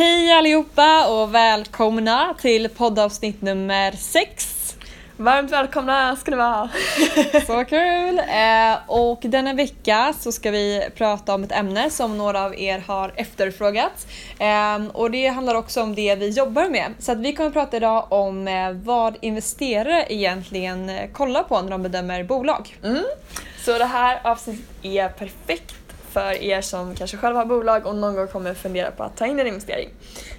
Hej allihopa och välkomna till poddavsnitt nummer 6. Varmt välkomna ska ni vara! Så kul! Eh, och denna vecka så ska vi prata om ett ämne som några av er har efterfrågat. Eh, och det handlar också om det vi jobbar med. Så att vi kommer prata idag om eh, vad investerare egentligen eh, kollar på när de bedömer bolag. Mm. Så det här avsnittet är perfekt för er som kanske själva har bolag och någon gång kommer fundera på att ta in en investering.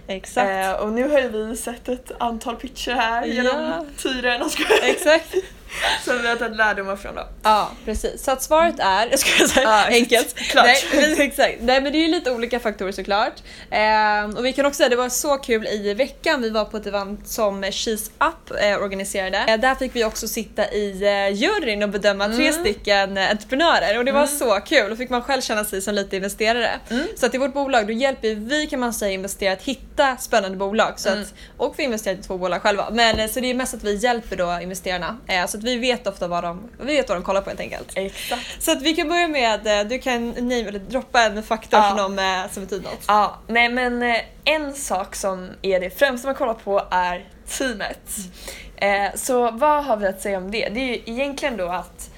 Exakt. Eh, och nu har ju vi sett ett antal pitcher här genom tiden Exakt. som vi har tagit lärdomar från då. Ja, precis. Så att svaret är, jag ska säga Ja, enkelt. klart. Nej, exakt. Nej men det är ju lite olika faktorer såklart. Ehm, och vi kan också säga, det var så kul i veckan, vi var på ett event som She's Up eh, organiserade. Eh, där fick vi också sitta i eh, juryn och bedöma tre Mm. stycken eh, entreprenörer och det var så kul. Då fick man själv känna sig som lite investerare. Mm. Så att i vårt bolag då hjälper vi kan man säga investerare att hitta spännande bolag. Så Mm. att, och vi investerar i två bolag själva. Men eh, så det är mest att vi hjälper då investerarna. Eh, så att vi vet ofta vad de, vi vet vad de kollar på helt enkelt. Exakt. Så att vi kan börja med, eh, du kan name, eller droppa en faktor Ja. som, de, eh, som betyder något. Ja, nej men eh, en sak som är det främsta man kollar på är teamet. Eh, så vad har vi att säga om det? Det är ju egentligen då att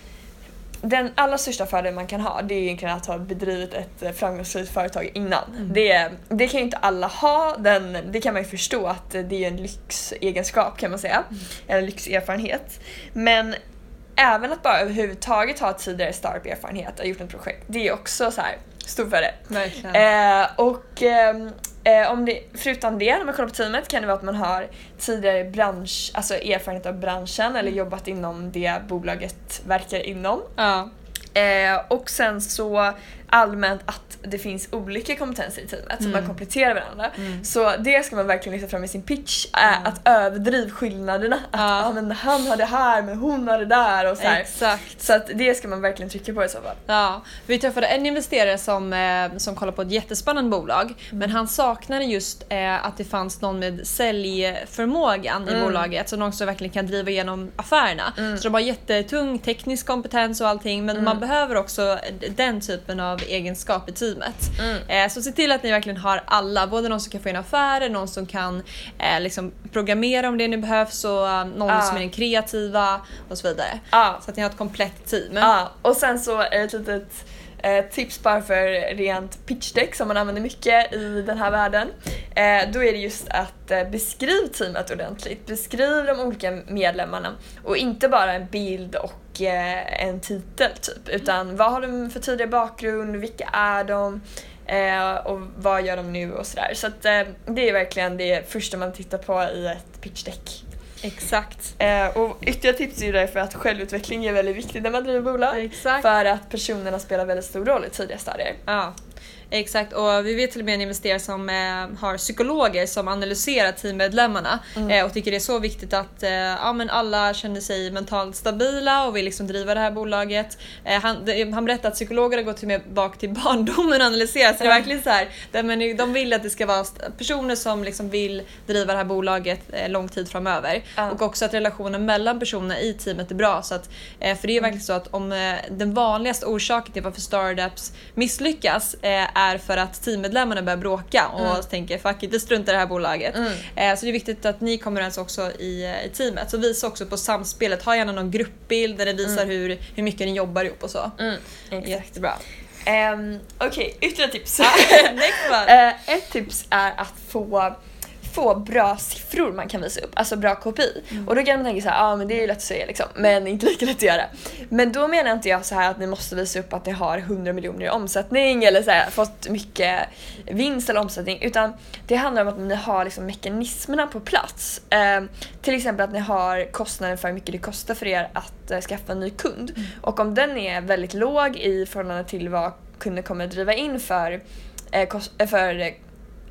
den allra största fördelen man kan ha det är egentligen att ha bedrivit ett eh, framgångsrikt företag innan. Det, det kan ju inte alla ha, den, det kan man ju förstå att eh, det är en lyxegenskap kan man säga. Eller lyxerfarenhet. Men även att bara överhuvudtaget ha tidigare startup-erfarenhet och gjort ett projekt, det är också så här stor fördel. Eh, och ehm, eh, om det, förutom det, när man kollar på teamet kan det vara att man har tidigare bransch, alltså erfarenhet av branschen eller jobbat inom det bolaget verkar inom. ja. Eh, och sen så allmänt att det finns olika kompetenser i teamet som man kompletterar varandra. Så det ska man verkligen lyfta fram i sin pitch, äh, att överdriv skillnaderna. Att Ja. ah, men han har det här men hon har det där och så här. Exakt. Så att det ska man verkligen trycka på i så fall. Ja, vi träffade en investerare som, eh, som kollar på ett jättespännande bolag men han saknade just eh, att det fanns någon med säljförmågan i Mm. bolaget, så någon som verkligen kan driva igenom affärerna. Så de har jättetung teknisk kompetens och allting men man behöver också den typen av egenskap i teamet. Eh, så se till att ni verkligen har alla, både någon som kan få in affärer, någon som kan eh, liksom programmera om det nu behövs och eh, någon Ja. som är den kreativa och så vidare. Ja. Så att ni har ett komplett team. Ja, och sen så är ett litet eh, tips bara för rent pitchdeck som man använder mycket i den här världen. Eh, då är det just att eh, beskriv teamet ordentligt. Beskriv de olika medlemmarna och inte bara en bild och en titel typ. Utan vad har de för tidigare bakgrund, vilka är de? Eh, och vad gör de nu och sådär. Så att, eh, det är verkligen det första man tittar på i ett pitchdeck. Exakt. Eh, och ytterligare tips är ju därför att självutveckling är väldigt viktigt när man driver bolag. Exakt. För att personerna spelar väldigt stor roll i tidiga stadier. Ja, exakt. Och vi vet till och med en investerare som eh, har psykologer som analyserar teammedlemmarna eh, och tycker det är så viktigt att eh, ja, men alla känner sig mentalt stabila och vill liksom driva det här bolaget. Han, han berättade att psykologer har gått till och med bak till barndomen och analyserat så det är verkligen så här, de, men de vill att det ska vara personer som liksom vill driva det här bolaget lång tid framöver. Ja. Och också att relationen mellan personerna i teamet är bra. Så att, för det är ju verkligen så att om den vanligaste orsaken till varför startups misslyckas eh, är för att teammedlemmarna börjar bråka och tänker fuck it, vi struntar i det här bolaget. Eh, så det är viktigt att ni kommer överens också i, eh, i teamet. Så visa också på samspelet, ha gärna någon gruppbild där det visar hur, hur mycket ni jobbar ihop och så. Jättebra. Um, Okej, ytterligare tips. Eh, ett tips är att få få bra siffror man kan visa upp, alltså bra KPI. Och då kan man tänka så här, ja ah, men det är ju lätt att säga liksom, men inte lika lätt att göra. Men då menar inte jag så här att ni måste visa upp att ni har 100 miljoner i omsättning eller så här, fått mycket vinst eller omsättning, utan det handlar om att ni har liksom mekanismerna på plats. Eh, till exempel att ni har kostnaden för hur mycket det kostar för er att eh, skaffa en ny kund. Och om den är väldigt låg i förhållande till vad kunden kommer driva in för, eh, kost- för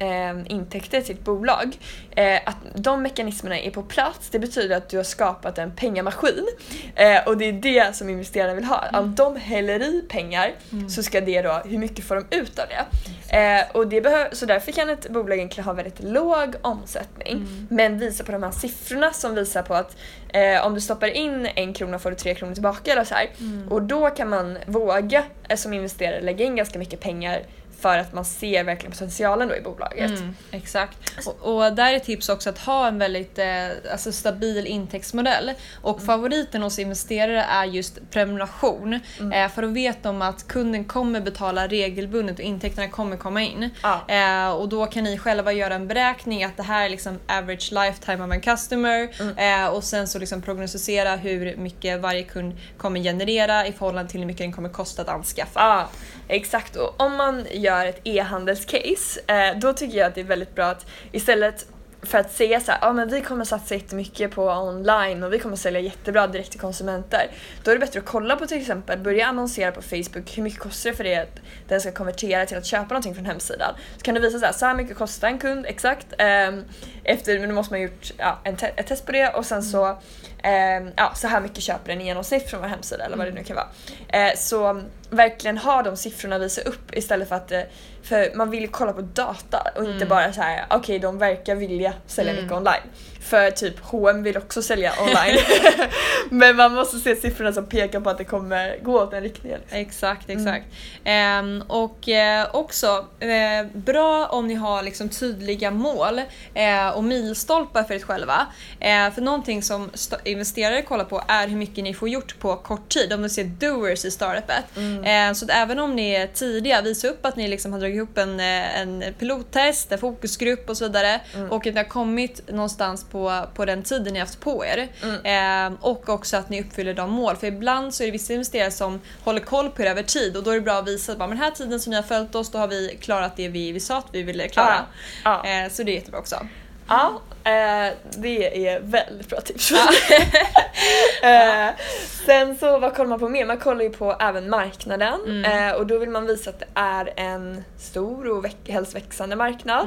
eh, intäkter till ett bolag. Eh, att de mekanismerna är på plats, det betyder att du har skapat en pengamaskin. Eh, och det är det som investerarna vill ha. Om de häller i pengar så ska det då, hur mycket får de ut av det? Eh, och det så därför kan ett bolag egentligen ha väldigt låg omsättning men visa på de här siffrorna som visar på att eh, om du stoppar in en krona får du tre kronor tillbaka eller så här. Och då kan man våga eh, som investerare lägga in ganska mycket pengar för att man ser verkligen potentialen då i bolaget. Mm, exakt. Och, och där är tips också att ha en väldigt eh, alltså stabil intäktsmodell. Och Mm. favoriten hos investerare är just prenumeration. Mm. Eh, för då vet de att kunden kommer betala regelbundet och intäkterna kommer komma in. Ja. Eh, och då kan ni själva göra en beräkning att det här är liksom average lifetime of a customer Mm. eh, och sen så liksom prognostisera hur mycket varje kund kommer generera i förhållande till hur mycket den kommer kosta att anskaffa. Ja, exakt. Och om man gör ett e-handelscase, eh, då tycker jag att det är väldigt bra att istället för att säga så här, ja men vi kommer satsa jättemycket på online och vi kommer sälja jättebra direkt till konsumenter. Då är det bättre att kolla på till exempel, börja annonsera på Facebook, hur mycket kostar det för det att den ska konvertera till att köpa någonting från hemsidan? Så kan du visa så här, så här mycket kostar en kund exakt. ehm, efter, men då måste man ha gjort ja, en te- ett test på det och sen så ehm, ja, så här mycket köper den i genomsnitt från vår hemsida eller vad det nu kan vara. Eh, så verkligen ha de siffrorna visa upp istället för att eh, för man vill ju kolla på data och inte bara så här: okej de verkar vilja sälja mycket online. För typ H&M vill också sälja online. Men man måste se siffrorna som pekar på att det kommer gå åt den riktningen. liksom. Exakt, Mm. exakt. Ehm, och eh, också eh, bra om ni har liksom tydliga mål eh, och milstolpar för er själva. För någonting som investerare kollar på är hur mycket ni får gjort på kort tid. Om vi ser doers i startupet. Mm. Eh, så att även om ni är tidiga, visa upp att ni liksom har dragit ihop en, eh, en pilottest, en fokusgrupp och så vidare. Mm. Och att ni har kommit någonstans på, på den tiden ni haft på er. Mm. Eh, och också att ni uppfyller de mål. För ibland så är det vissa investerare som håller koll på er över tid och då är det bra att visa att bara, den här tiden som ni har följt oss, då har vi klarat det vi, vi sa att vi ville klara. Ja. Eh, så det är jättebra också. Ja, eh, det är väldigt bra tips. eh, sen så vad kollar man på mer? Man kollar ju på även marknaden Mm. eh, och då vill man visa att det är en stor och väx- helst växande marknad.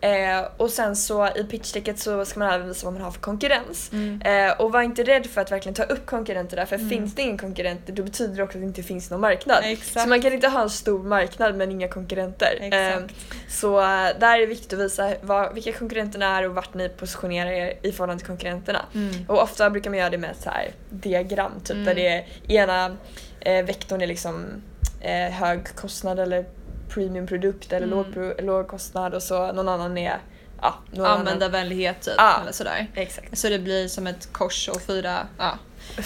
Mm. Eh, och sen så i pitchdecket så ska man även visa vad man har för konkurrens. Mm. Eh, och var inte rädd för att verkligen ta upp konkurrenter där för finns det ingen konkurrenter då betyder det också att det inte finns någon marknad. Exakt. Så man kan inte ha en stor marknad men inga konkurrenter. Eh, så där är det viktigt att visa vad, vilka konkurrenterna är och vart ni positionerar er i förhållande till konkurrenterna. Mm. Och ofta brukar man göra det med ett så här diagram typ Mm. där det är ena eh, vektorn är liksom eh, hög kostnad eller premiumprodukt eller Mm. låg, låg kostnad och så någon annan är ja. Användarvänlighet typ. Ja. Eller sådär. Exakt. Så det blir som ett kors och fyra, ja.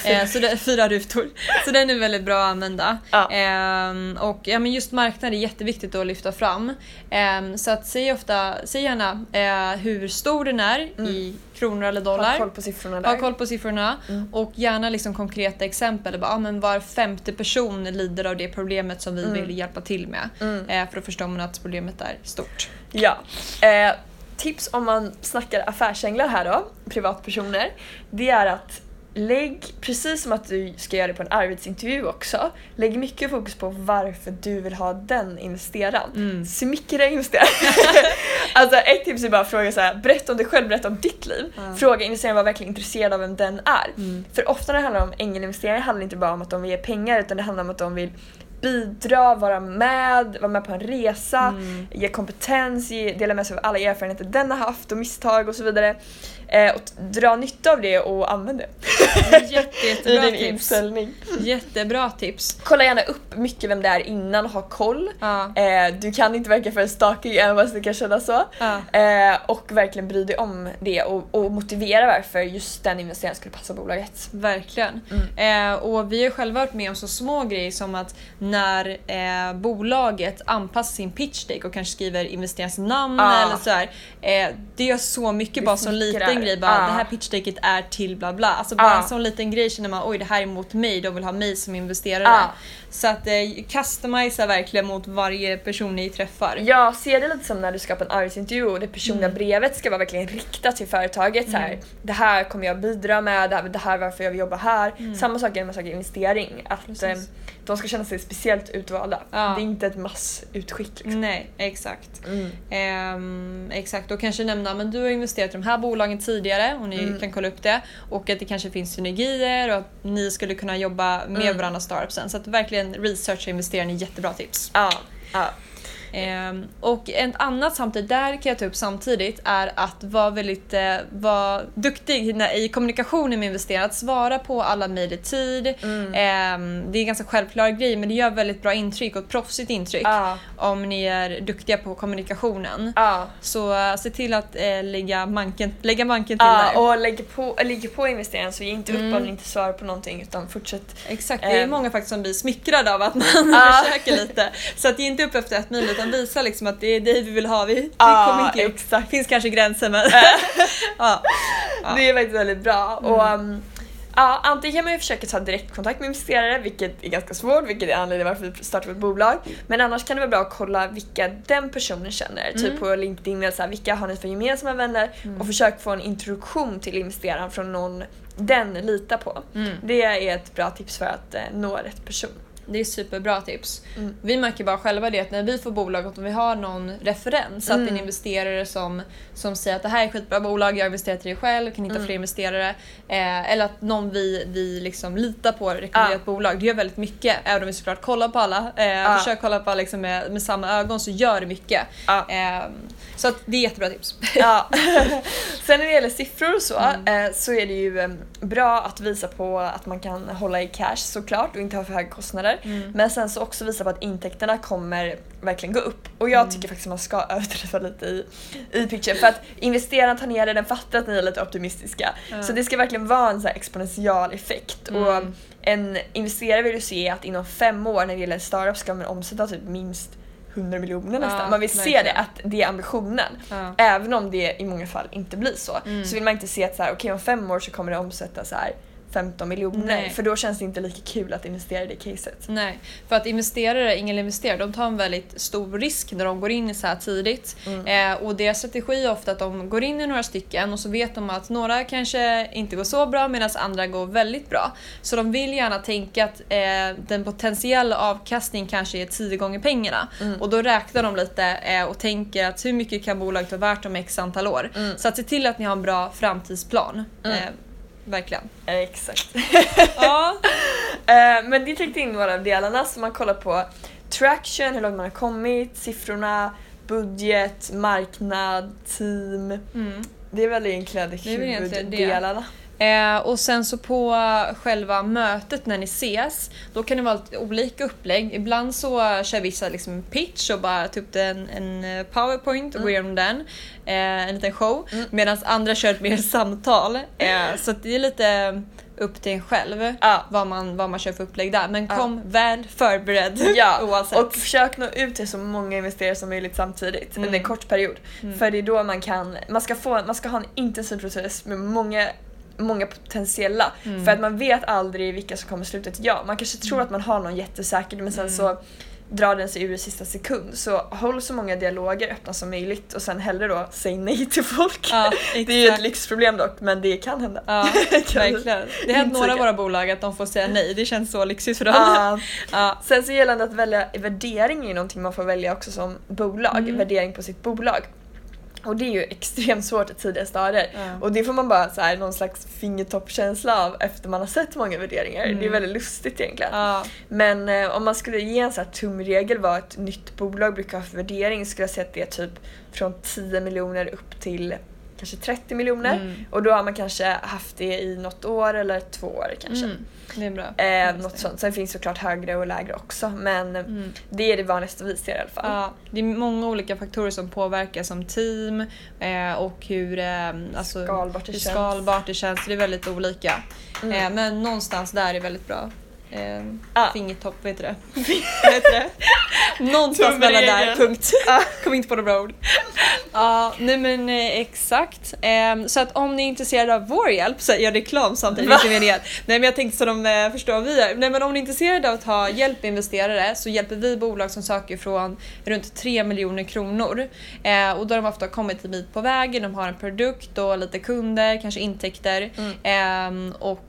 Eh, så det, fyra rutor. Så den är väldigt bra att använda. Ja. Ehm, och ja, men just marknad är jätteviktigt att lyfta fram. Ehm, så att säg, ofta, säg gärna eh, hur stor den är i kronor eller dollar. Mm. Ha koll på siffrorna där. Ha koll på siffrorna Mm. och gärna liksom konkreta exempel. Bara, ah, men var femte person lider av det problemet som vi Mm. vill hjälpa till med. Mm. Eh, för då förstår man att problemet är stort. Ja. Tips om man snackar affärsänglar här då, privatpersoner, det är att lägg, precis som att du ska göra det på en arbetsintervju också, lägg mycket fokus på varför du vill ha den investeraren. Mm. Smickra investeraren. alltså ett tips är bara att fråga så här, berätta om dig själv, berätta om ditt liv. Ja. Fråga investeraren var verkligen intresserad av vem den är. Mm. För ofta när det handlar om ängelinvesteringar handlar det inte bara om att de vill ge pengar utan det handlar om att de vill bidra, vara med, vara med på en resa, Mm. ge kompetens, ge, dela med sig av alla erfarenheter den har haft och misstag och så vidare. Eh, och dra nytta av det och använd det Jätte, i jättebra din tips. inställning. Jättebra tips. Kolla gärna upp mycket vem det är innan och ha koll. Ja. Eh, du kan inte verka för stalking även fast det kan kännas så. Ja. Eh, och verkligen bry dig om det och, och motivera varför just den investeraren skulle passa bolaget. Verkligen. Mm. Eh, och vi har själva varit med om så små grejer som att när eh, bolaget anpassar sin pitch deck och kanske skriver investeringsnamn Ah. eller så här, eh, Det gör så mycket bara som liten smickrar. grej. Bara, Ah. Det här pitch decket är till bla bla. Alltså bara Ah. en sån liten grej känner man oj det här är mot mig, de vill ha mig som investerare. Så att eh, customisa verkligen mot varje person ni träffar. Jag ser det lite som när du skapar en arbetsintervju och det personliga Mm. brevet ska vara verkligen riktat till företaget. Så här, det här kommer jag bidra med, det här, det här är varför jag vill jobba här. Samma sak är med saker investering. Att eh, de ska känna sig speciellt utvalda. Ja. Det är inte ett massutskick. Liksom. Nej, exakt. Mm. Ehm, exakt, och kanske nämna men du har investerat i de här bolagen tidigare och ni Mm. kan kolla upp det. Och att det kanske finns synergier och att ni skulle kunna jobba med Mm. varandra startup sen. Så att verkligen researcha investeraren är jättebra tips. Ja, ja. Ehm, och ett annat samtidigt, där kan jag ta upp samtidigt, är att vara väldigt eh, vara duktig när, i kommunikationen med investerare. Att svara på alla mejl i tid. Ehm, det är en ganska självklar grej men det gör väldigt bra intryck och ett proffsigt intryck Ja. om ni är duktiga på kommunikationen. Ja. Så eh, se till att eh, lägga, manken, lägga manken till Ja, där. och lägger på, ligger på investeraren så ge inte upp Mm. om ni inte svarar på någonting utan fortsätt. Exakt, det är Ehm. många faktiskt som blir smickrade av att man försöker lite. Så att ge inte upp efter ett mejl utan visa liksom att det är dig vi vill ha. Vi, vi kommer inte ge upp. exakt. finns kanske gränser men... ja. Ja. Det är faktiskt väldigt bra. Och, um, ja, antingen kan man ju försöka ta direktkontakt med investerare, vilket är ganska svårt, vilket är anledningen varför vi startar ett bolag. Men annars kan det vara bra att kolla vilka den personen känner, typ på LinkedIn, eller så här, vilka har ni för gemensamma vänner? Och försök få en introduktion till investeraren från någon den litar på. Mm. Det är ett bra tips för att eh, nå rätt person. Det är superbra tips. Mm. Vi märker bara själva det att när vi får bolag och om vi har någon referens, att det är en Mm. investerare som, som säger att det här är ett skitbra bolag, jag har investerat i det själv, kan hitta Mm. fler investerare. Eh, eller att någon vi, vi liksom litar på rekommenderar ett bolag. Det gör väldigt mycket. Även om vi såklart kollar på alla. Eh, Ja. Försök kolla på alla liksom med, med samma ögon så gör det mycket. Ja. Eh, så att det är jättebra tips. Ja. Sen när det gäller siffror och så, Mm. eh, så är det ju eh, bra att visa på att man kan hålla i cash såklart och inte ha för höga kostnader. Mm. Men sen så också visa på att intäkterna kommer verkligen gå upp. Och jag Mm. tycker faktiskt att man ska överdriva lite i, i pitchen för att investeraren tar ner det, den fattar att ni är lite optimistiska. Ja. Så det ska verkligen vara en så här exponential effekt. Mm. Och en investerare vill ju se att inom fem år när det gäller startup ska man omsätta typ minst 100 miljoner nästan. Ja, man vill se verkligen. det, att det är ambitionen. Ja. Även om det i många fall inte blir så. Mm. Så vill man inte se att så här, okej om fem år så kommer det omsätta så här 15 miljoner. Nej. För då känns det inte lika kul att investera i det caset. Nej, för att investerare, investerare, de tar en väldigt stor risk när de går in så här tidigt. Mm. Eh, och deras strategi är ofta att de går in i några stycken och så vet de att några kanske inte går så bra medan andra går väldigt bra. Så de vill gärna tänka att eh, den potentiella avkastningen kanske är 10 gånger pengarna. Mm. Och då räknar de lite eh, och tänker att hur mycket kan bolaget vara värt om x antal år. Mm. Så att se till att ni har en bra framtidsplan. Verkligen. Exakt. ja. Eh, men det täckte in några av delarna så man kollar på traction, hur långt man har kommit, siffrorna, budget, marknad, team. Mm. Det är väl egentligen egentligen det. Eh, och sen så på själva mötet när ni ses, då kan det vara lite olika upplägg. Ibland så kör vissa liksom pitch och bara tar upp en, en eh, powerpoint och går igenom den. Eh, en liten show. Mm. Medan andra kör ett mer samtal. Eh, så att det är lite upp till en själv Ja. vad, man, vad man kör för upplägg där. Men Ja. kom väl förberedd Ja, oavsett. och försök nå ut till så många investerare som möjligt samtidigt Mm. under en kort period. Mm. För det är då man kan, man ska, få, man ska ha en intensiv process med många många potentiella. Mm. För att man vet aldrig vilka som kommer sluta ett ja. Man kanske tror att man har någon jättesäker men sen Mm. så drar den sig ur i sista sekund. Så håll så många dialoger öppna som möjligt och sen hellre då säg nej till folk. Ja, det är ju ett lyxproblem dock men det kan hända. Ja, Kan- verkligen. Det har hänt några av våra bolag att de får säga nej. Det känns så lyxigt för dem. Ja. Ja. Sen så gällande att välja värdering är ju någonting man får välja också som bolag, Mm. värdering på sitt bolag. Och det är ju extremt svårt i tidiga stadier. Ja. Och det får man bara så här, någon slags fingertoppkänsla av efter man har sett många värderingar. Mm. Det är väldigt lustigt egentligen. Ja. Men eh, om man skulle ge en så här tumregel vad ett nytt bolag brukar ha för värdering skulle jag säga att det är typ från 10 miljoner upp till kanske 30 miljoner. Mm. Och då har man kanske haft det i något år eller två år kanske. Mm. Det är bra. Eh, något det. sånt. Sen finns såklart högre och lägre också men Mm. det är det vanligaste vi ser i alla fall. Ja, det är många olika faktorer som påverkar som team eh, och hur, eh, alltså, Skalbart det hur känns. skalbart det känns. Det är väldigt olika. Mm. Eh, men någonstans där är väldigt bra. Eh, Ja. Fingertopp, vad heter det? vad heter det? Någonstans mellan där, punkt. Kom inte på några ord. Ja, nej men eh, exakt. Eh, så att om ni är intresserade av vår hjälp, så gör reklam samtidigt, Va? inte meningen. Nej men jag tänkte så de eh, förstår vad vi gör. Nej men om ni är intresserade av att ha hjälp med investerare så hjälper vi bolag som söker från runt 3 miljoner kronor. Eh, och då har de ofta kommit en bit på vägen, de har en produkt och lite kunder, kanske intäkter. Mm. Eh, och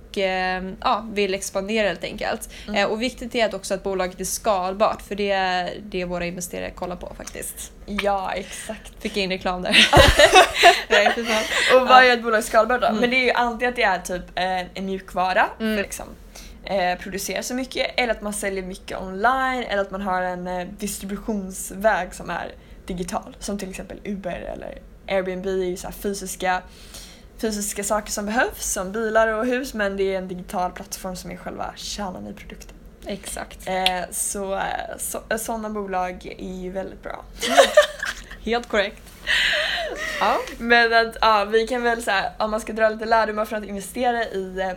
ja, vill expandera helt enkelt. Mm. Eh, och viktigt är att också att bolaget är skalbart för det är det våra investerare kollar på faktiskt. Ja exakt. Fick in reklam där. Nej. Och vad är ett bolag skalbart då? Mm. Men det är ju alltid att det är typ en, en mjukvara. Mm. För liksom, eh, producerar så mycket eller att man säljer mycket online eller att man har en eh, distributionsväg som är digital som till exempel Uber eller Airbnb är ju så fysiska fysiska saker som behövs som bilar och hus men det är en digital plattform som är själva kärnan i produkten. Exakt. Eh, så eh, så sådana bolag är ju väldigt bra. Helt korrekt. Ja. Men att ja, vi kan väl säga om man ska dra lite lärdomar från att investera i eh,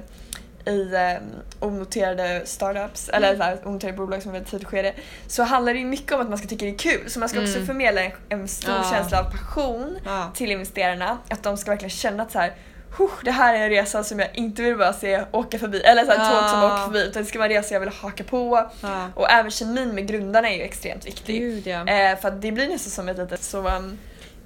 i um, onoterade startups Mm. eller så här, onoterade bolag som är väldigt tidigt skede så handlar det ju mycket om att man ska tycka det är kul så man ska också Mm. förmedla en, en stor Ja. känsla av passion Ja. till investerarna att de ska verkligen känna att så här, "Huh, det här är en resa som jag inte vill bara se åka förbi eller så här, tåg som Ja. åker förbi utan det ska vara en resa jag vill haka på Ja. och även kemin med grundarna är ju extremt viktig. Gud ja. Eh, för det blir nästan som ett litet så um, eh,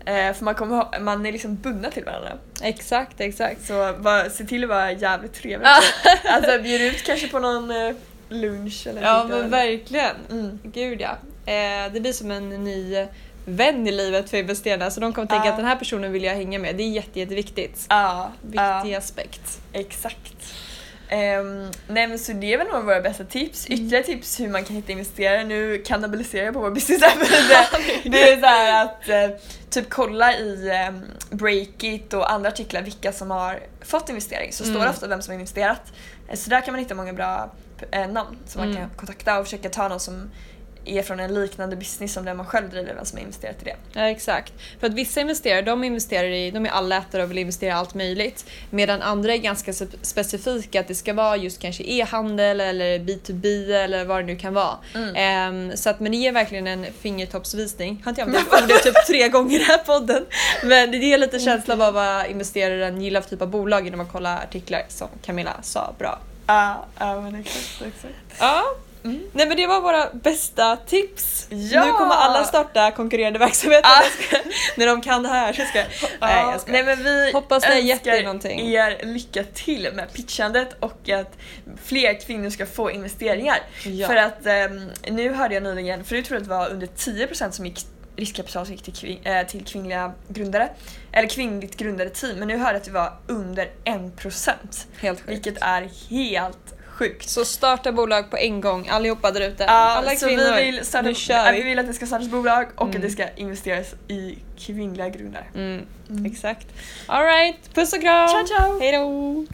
för man, kommer man är liksom bundna till varandra. Exakt, exakt. Så bara, se till att vara jävligt trevlig. alltså bjud ut kanske på någon eh, lunch eller Ja men verkligen. Mm. Gud ja. Eh, det blir som en ny vän i livet för investerarna så de kommer tänka Ja. att den här personen vill jag hänga med. Det är jätte, jätteviktigt. Ja, Viktig ja, aspekt. exakt. Um, nej men så det är väl några av våra bästa tips. Mm. Ytterligare tips hur man kan hitta investerare. Nu kannibaliserar jag på vår business här, men det, det är så här att eh, typ kolla i um, Breakit och andra artiklar vilka som har fått investering. Så står Mm. det ofta vem som har investerat. Eh, Så där kan man hitta många bra eh, namn som man Mm. kan kontakta och försöka ta någon som är från en liknande business som den man själv driver, vem som har investerat i det. Ja exakt. För att vissa investerare de investerar i, de är allätare och vill investera i allt möjligt. Medan andra är ganska spe- specifika att det ska vara just kanske e-handel eller B2B eller vad det nu kan vara. Mm. Ehm, så att men det ger verkligen en fingertoppsvisning. Har inte jag använt det typ tre gånger i den här podden. Men det ger lite känsla av vad investeraren gillar för typ av bolag genom att kolla artiklar som Camilla sa bra. Ja, ja men exakt, exakt. Ja. Mm. Nej men det var våra bästa tips. Ja! Nu kommer alla starta konkurrerande verksamheter Ah. när de kan det här. Så ska jag. Nej, jag ska. Nej men vi Hoppas det har gett någonting. er lycka till med pitchandet och att fler kvinnor ska få investeringar. Ja. För att ehm, nu hörde jag nyligen, förut tror jag att det var under 10% som gick riskkapital som gick till, kvin- eh, till kvinnliga grundare. Eller kvinnligt grundade team, men nu hörde jag att det var under 1%. Helt sjukt. Vilket är helt sjukt. Så starta bolag på en gång allihopa där ute. Ja, Alla så kvinnor. vi vill, starta, nu kör vi vi. vill att det ska startas bolag och Mm. att det ska investeras i kvinnliga grundare. Mm, Mm. Exakt. Alright, puss och kram! Ciao ciao! Hejdå!